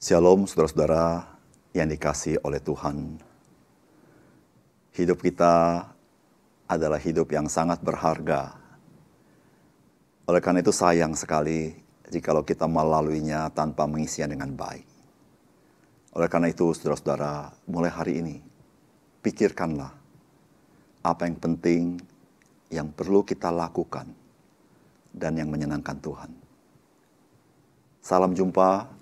Shalom saudara-saudara yang dikasih oleh Tuhan. Hidup kita adalah hidup yang sangat berharga. Oleh karena itu sayang sekali jikalau kita melaluinya tanpa mengisinya dengan baik. Oleh karena itu saudara-saudara, mulai hari ini pikirkanlah apa yang penting yang perlu kita lakukan dan yang menyenangkan Tuhan. Salam jumpa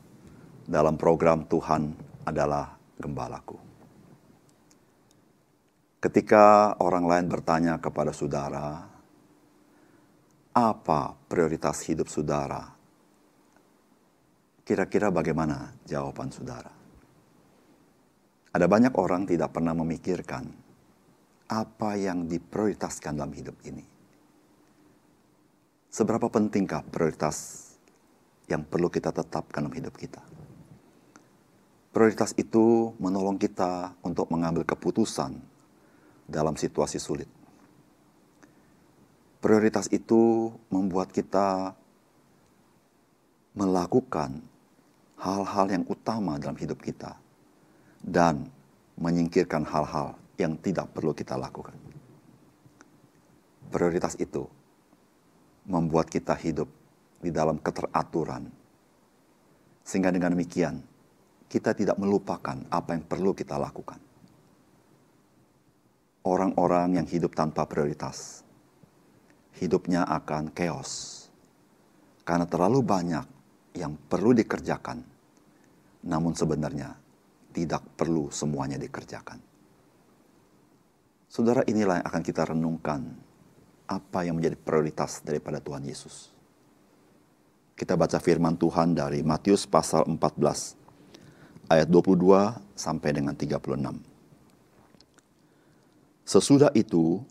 dalam program Tuhan adalah gembalaku. Ketika orang lain bertanya kepada saudara, apa prioritas hidup saudara? Kira-kira bagaimana jawaban saudara? Ada banyak orang tidak pernah memikirkan apa yang diprioritaskan dalam hidup ini. Seberapa pentingkah prioritas yang perlu kita tetapkan dalam hidup kita? Prioritas itu menolong kita untuk mengambil keputusan dalam situasi sulit. Prioritas itu membuat kita melakukan hal-hal yang utama dalam hidup kita dan menyingkirkan hal-hal yang tidak perlu kita lakukan. Prioritas itu membuat kita hidup di dalam keteraturan, sehingga dengan demikian kita tidak melupakan apa yang perlu kita lakukan. Orang-orang yang hidup tanpa prioritas, hidupnya akan chaos. Karena terlalu banyak yang perlu dikerjakan, namun sebenarnya tidak perlu semuanya dikerjakan. Saudara inilah yang akan kita renungkan apa yang menjadi prioritas daripada Tuhan Yesus. Kita baca firman Tuhan dari Matius pasal 14 ayat 22 sampai dengan 36. Sesudah itu,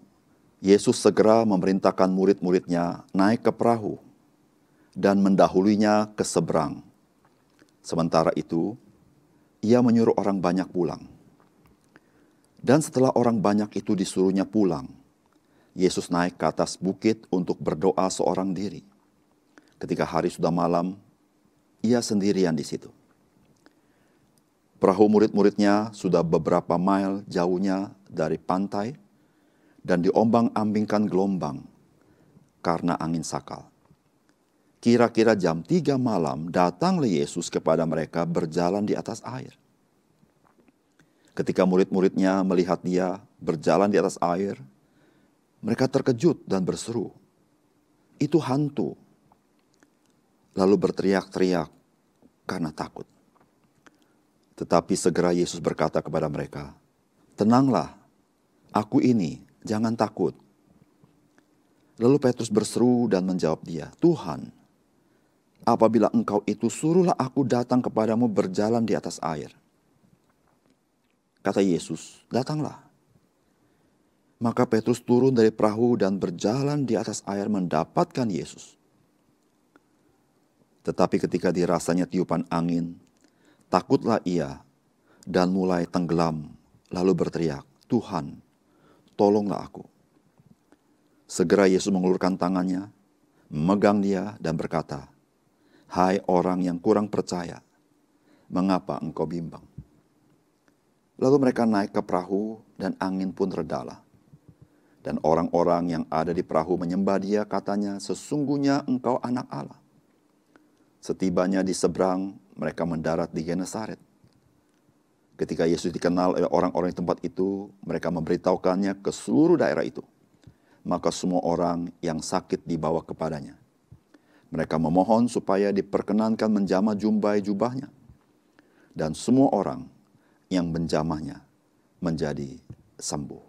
Yesus segera memerintahkan murid-muridnya naik ke perahu dan mendahulunya ke seberang. Sementara itu, ia menyuruh orang banyak pulang. Dan setelah orang banyak itu disuruhnya pulang, Yesus naik ke atas bukit untuk berdoa seorang diri. Ketika hari sudah malam, ia sendirian di situ. Perahu murid-muridnya sudah beberapa mil jauhnya dari pantai dan diombang-ambingkan gelombang karena angin sakal. Kira-kira jam tiga malam datanglah Yesus kepada mereka berjalan di atas air. Ketika murid-muridnya melihat dia berjalan di atas air, mereka terkejut dan berseru, "Itu hantu!" Lalu berteriak-teriak karena takut. Tetapi segera Yesus berkata kepada mereka, "Tenanglah, aku ini, jangan takut." Lalu Petrus berseru dan menjawab dia, "Tuhan, apabila engkau itu suruhlah aku datang kepadamu berjalan di atas air." Kata Yesus, "Datanglah." Maka Petrus turun dari perahu dan berjalan di atas air mendapatkan Yesus. Tetapi ketika dirasanya tiupan angin, Takutlah ia dan mulai tenggelam, lalu berteriak, Tuhan, tolonglah aku. Segera Yesus mengulurkan tangannya, memegang dia dan berkata, Hai orang yang kurang percaya, mengapa engkau bimbang? Lalu mereka naik ke perahu dan angin pun redalah. Dan orang-orang yang ada di perahu menyembah dia katanya, sesungguhnya engkau anak Allah. Setibanya di seberang, mereka mendarat di Genesaret. Ketika Yesus dikenal oleh orang-orang di tempat itu, mereka memberitahukannya ke seluruh daerah itu. Maka semua orang yang sakit dibawa kepadanya. Mereka memohon supaya diperkenankan menjamah jumbai jubahnya. Dan semua orang yang menjamahnya menjadi sembuh.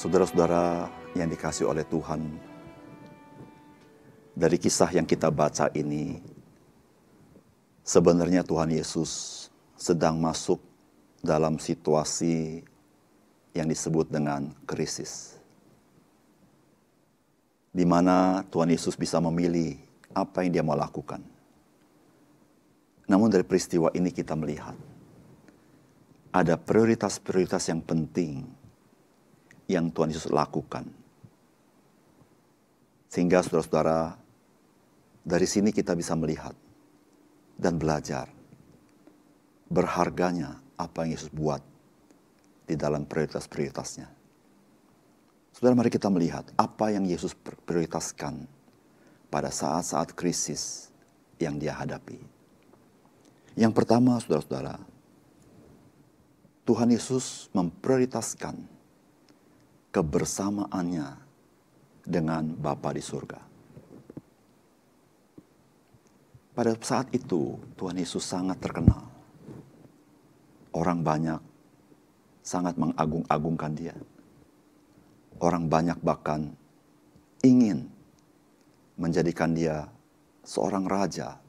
Saudara-saudara yang dikasih oleh Tuhan, dari kisah yang kita baca ini, sebenarnya Tuhan Yesus sedang masuk dalam situasi yang disebut dengan krisis. Di mana Tuhan Yesus bisa memilih apa yang dia mau lakukan. Namun dari peristiwa ini kita melihat ada prioritas-prioritas yang penting yang Tuhan Yesus lakukan. Sehingga saudara-saudara, dari sini kita bisa melihat dan belajar berharganya apa yang Yesus buat di dalam prioritas-prioritasnya. Saudara, mari kita melihat apa yang Yesus prioritaskan pada saat-saat krisis yang dia hadapi. Yang pertama, saudara-saudara, Tuhan Yesus memprioritaskan kebersamaannya dengan Bapa di surga. Pada saat itu, Tuhan Yesus sangat terkenal. Orang banyak sangat mengagung-agungkan dia. Orang banyak bahkan ingin menjadikan dia seorang raja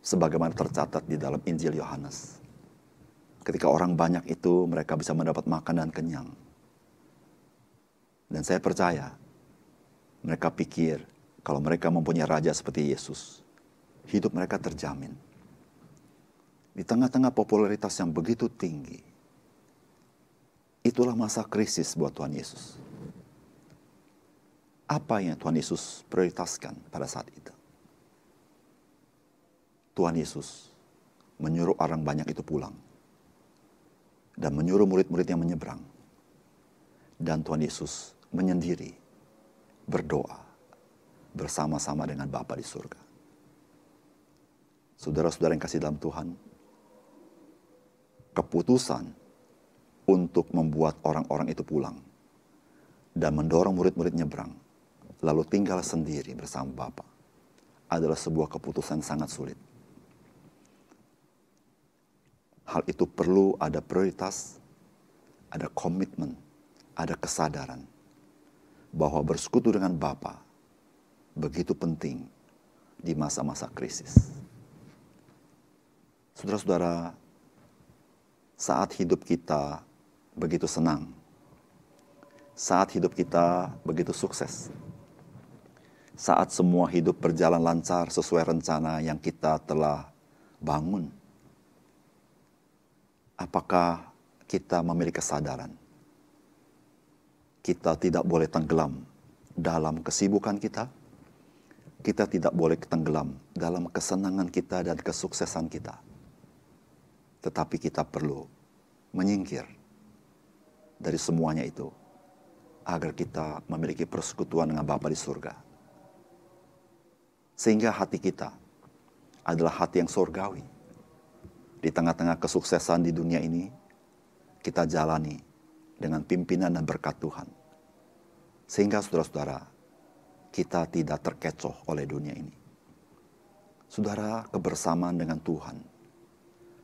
sebagaimana tercatat di dalam Injil Yohanes. Ketika orang banyak itu mereka bisa mendapat makan dan kenyang. Dan saya percaya mereka pikir kalau mereka mempunyai raja seperti Yesus, hidup mereka terjamin. Di tengah-tengah popularitas yang begitu tinggi, itulah masa krisis buat Tuhan Yesus. Apa yang Tuhan Yesus prioritaskan pada saat itu? Tuhan Yesus menyuruh orang banyak itu pulang dan menyuruh murid-murid yang menyeberang. Dan Tuhan Yesus menyendiri berdoa bersama-sama dengan Bapa di surga. Saudara-saudara yang kasih dalam Tuhan, keputusan untuk membuat orang-orang itu pulang dan mendorong murid-murid nyebrang, lalu tinggal sendiri bersama Bapa adalah sebuah keputusan sangat sulit. Hal itu perlu ada prioritas, ada komitmen, ada kesadaran bahwa bersekutu dengan Bapa begitu penting di masa-masa krisis. Saudara-saudara, saat hidup kita begitu senang, saat hidup kita begitu sukses, saat semua hidup berjalan lancar sesuai rencana yang kita telah bangun, apakah kita memiliki kesadaran? Kita tidak boleh tenggelam dalam kesibukan kita. Kita tidak boleh tenggelam dalam kesenangan kita dan kesuksesan kita. Tetapi kita perlu menyingkir dari semuanya itu agar kita memiliki persekutuan dengan Bapa di surga. Sehingga hati kita adalah hati yang surgawi di tengah-tengah kesuksesan di dunia ini, kita jalani dengan pimpinan dan berkat Tuhan. Sehingga saudara-saudara, kita tidak terkecoh oleh dunia ini. Saudara, kebersamaan dengan Tuhan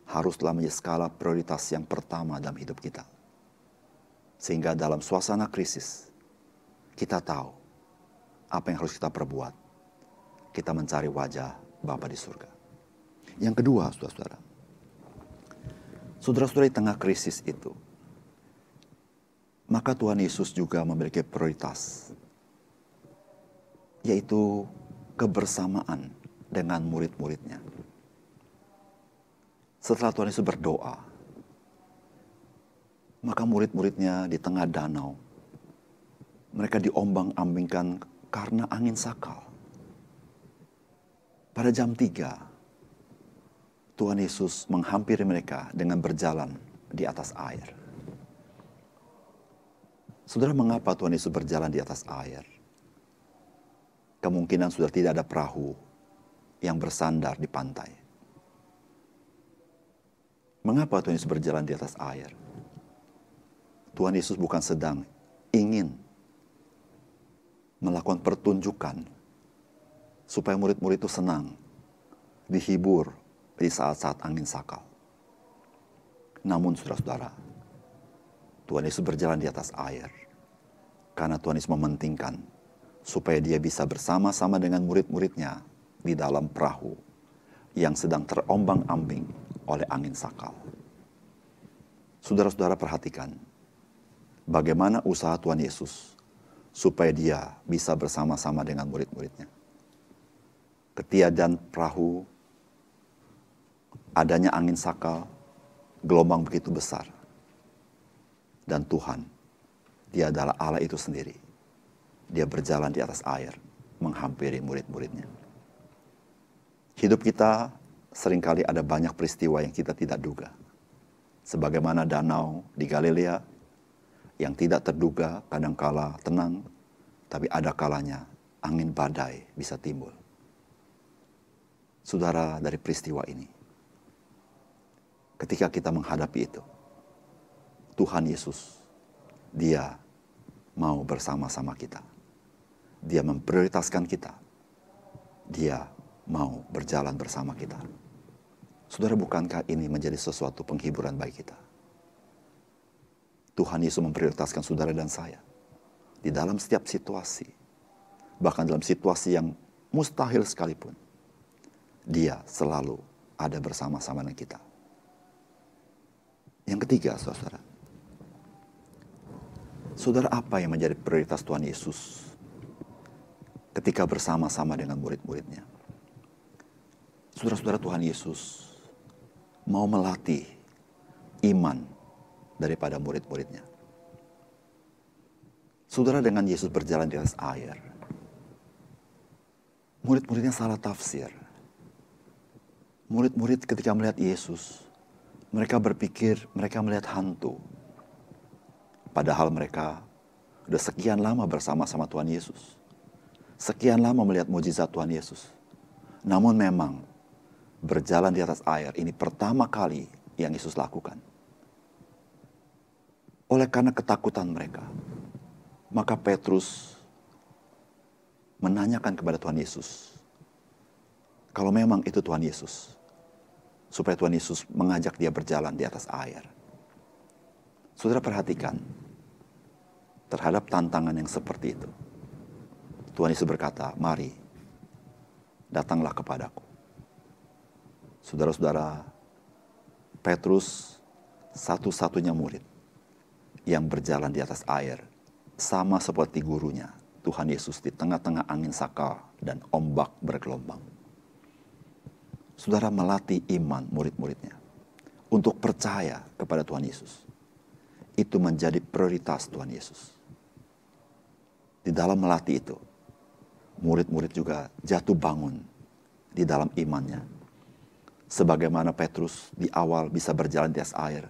haruslah menjadi skala prioritas yang pertama dalam hidup kita. Sehingga dalam suasana krisis, kita tahu apa yang harus kita perbuat. Kita mencari wajah Bapa di surga. Yang kedua, saudara-saudara, Saudara-saudara di tengah krisis itu, maka Tuhan Yesus juga memiliki prioritas, yaitu kebersamaan dengan murid-muridnya. Setelah Tuhan Yesus berdoa, maka murid-muridnya di tengah danau, mereka diombang-ambingkan karena angin sakal. Pada jam 3, Tuhan Yesus menghampiri mereka dengan berjalan di atas air. Saudara, mengapa Tuhan Yesus berjalan di atas air? Kemungkinan sudah tidak ada perahu yang bersandar di pantai. Mengapa Tuhan Yesus berjalan di atas air? Tuhan Yesus bukan sedang ingin melakukan pertunjukan supaya murid-murid itu senang, dihibur di saat-saat angin sakal. Namun saudara-saudara, Tuhan Yesus berjalan di atas air Karena Tuhan Yesus mementingkan supaya dia bisa bersama-sama dengan murid-muridnya di dalam perahu yang sedang terombang-ambing oleh angin sakal. Saudara-saudara perhatikan bagaimana usaha Tuhan Yesus supaya dia bisa bersama-sama dengan murid-muridnya. Ketiadaan perahu, adanya angin sakal, gelombang begitu besar. Dan Tuhan, dia adalah Allah itu sendiri. Dia berjalan di atas air, menghampiri murid-muridnya. Hidup kita sering kali ada banyak peristiwa yang kita tidak duga. Sebagaimana danau di Galilea yang tidak terduga kadangkala tenang, tapi ada kalanya angin badai bisa timbul. Saudara dari peristiwa ini, ketika kita menghadapi itu, Tuhan Yesus, Dia mau bersama-sama kita. Dia memprioritaskan kita. Dia mau berjalan bersama kita. Saudara, bukankah ini menjadi sesuatu penghiburan bagi kita? Tuhan Yesus memprioritaskan saudara dan saya di dalam setiap situasi, bahkan dalam situasi yang mustahil sekalipun. Dia selalu ada bersama-sama dengan kita. Yang ketiga, saudara, saudara apa yang menjadi prioritas Tuhan Yesus ketika bersama-sama dengan murid-muridnya? Saudara-saudara Tuhan Yesus mau melatih iman daripada murid-muridnya. Saudara dengan Yesus berjalan di atas air. Murid-muridnya salah tafsir. Murid-murid ketika melihat Yesus, mereka berpikir mereka melihat hantu. Padahal mereka sudah sekian lama bersama-sama Tuhan Yesus. Sekian lama melihat mujizat Tuhan Yesus. Namun memang berjalan di atas air ini pertama kali yang Yesus lakukan. Oleh karena ketakutan mereka, maka Petrus menanyakan kepada Tuhan Yesus, kalau memang itu Tuhan Yesus, supaya Tuhan Yesus mengajak dia berjalan di atas air. Saudara perhatikan, terhadap tantangan yang seperti itu, Tuhan Yesus berkata, mari, datanglah kepadaku. Saudara-saudara, Petrus satu-satunya murid yang berjalan di atas air, sama seperti gurunya, Tuhan Yesus di tengah-tengah angin sakal dan ombak bergelombang. Saudara melatih iman murid-muridnya untuk percaya kepada Tuhan Yesus. Itu menjadi prioritas Tuhan Yesus. Di dalam melatih itu, murid-murid juga jatuh bangun di dalam imannya. Sebagaimana Petrus di awal bisa berjalan di atas air.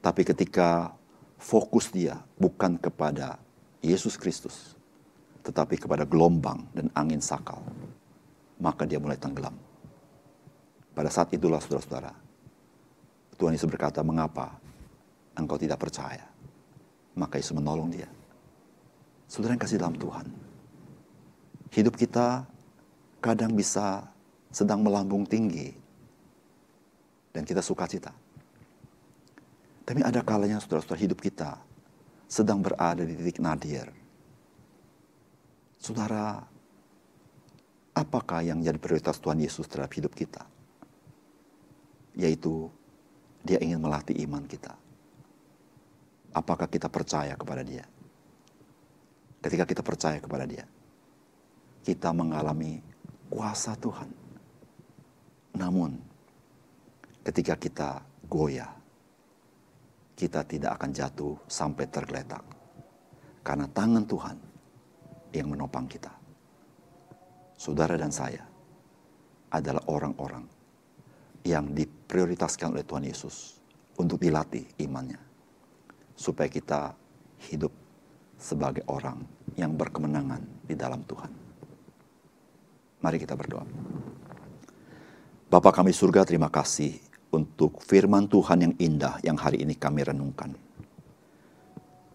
Tapi ketika fokus dia bukan kepada Yesus Kristus, tetapi kepada gelombang dan angin sakal, maka dia mulai tenggelam. Pada saat itulah saudara-saudara, Tuhan Yesus berkata, mengapa engkau tidak percaya? Maka Yesus menolong dia. Saudara yang kasih dalam Tuhan, hidup kita kadang bisa sedang melambung tinggi dan kita suka cita. Tapi ada kalanya saudara-saudara hidup kita sedang berada di titik nadir. Saudara, apakah yang jadi prioritas Tuhan Yesus terhadap hidup kita? Yaitu dia ingin melatih iman kita. Apakah kita percaya kepada dia? Ketika kita percaya kepada dia, kita mengalami kuasa Tuhan. Namun, ketika kita goyah, kita tidak akan jatuh sampai tergeletak. Karena tangan Tuhan yang menopang kita. Saudara dan saya adalah orang-orang yang diprioritaskan oleh Tuhan Yesus untuk dilatih imannya. Supaya kita hidup sebagai orang yang berkemenangan di dalam Tuhan. Mari kita berdoa. Bapak kami surga terima kasih untuk firman Tuhan yang indah yang hari ini kami renungkan.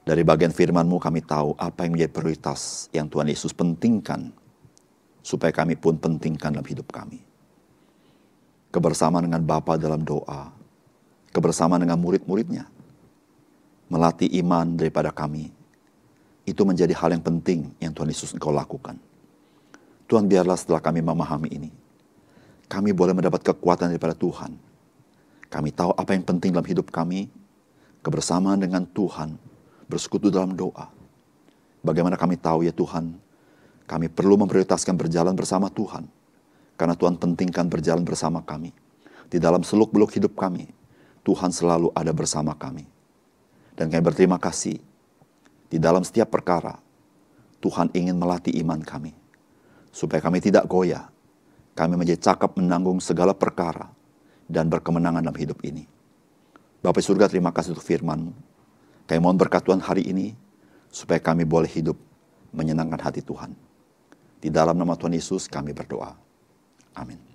Dari bagian firman-Mu kami tahu apa yang menjadi prioritas yang Tuhan Yesus pentingkan, supaya kami pun pentingkan dalam hidup kami. Kebersamaan dengan Bapa dalam doa, kebersamaan dengan murid-muridnya, melatih iman daripada kami, itu menjadi hal yang penting yang Tuhan Yesus engkau lakukan. Tuhan biarlah setelah kami memahami ini, kami boleh mendapat kekuatan daripada Tuhan. Kami tahu apa yang penting dalam hidup kami, kebersamaan dengan Tuhan, bersekutu dalam doa. Bagaimana kami tahu ya Tuhan, kami perlu memprioritaskan berjalan bersama Tuhan. Karena Tuhan pentingkan berjalan bersama kami. Di dalam seluk-beluk hidup kami, Tuhan selalu ada bersama kami. Dan kami berterima kasih di dalam setiap perkara, Tuhan ingin melatih iman kami. Supaya kami tidak goyah. Kami menjadi cakap menanggung segala perkara dan berkemenangan dalam hidup ini. Bapak surga terima kasih untuk firman Kami mohon berkat Tuhan hari ini supaya kami boleh hidup menyenangkan hati Tuhan. Di dalam nama Tuhan Yesus kami berdoa. Amin.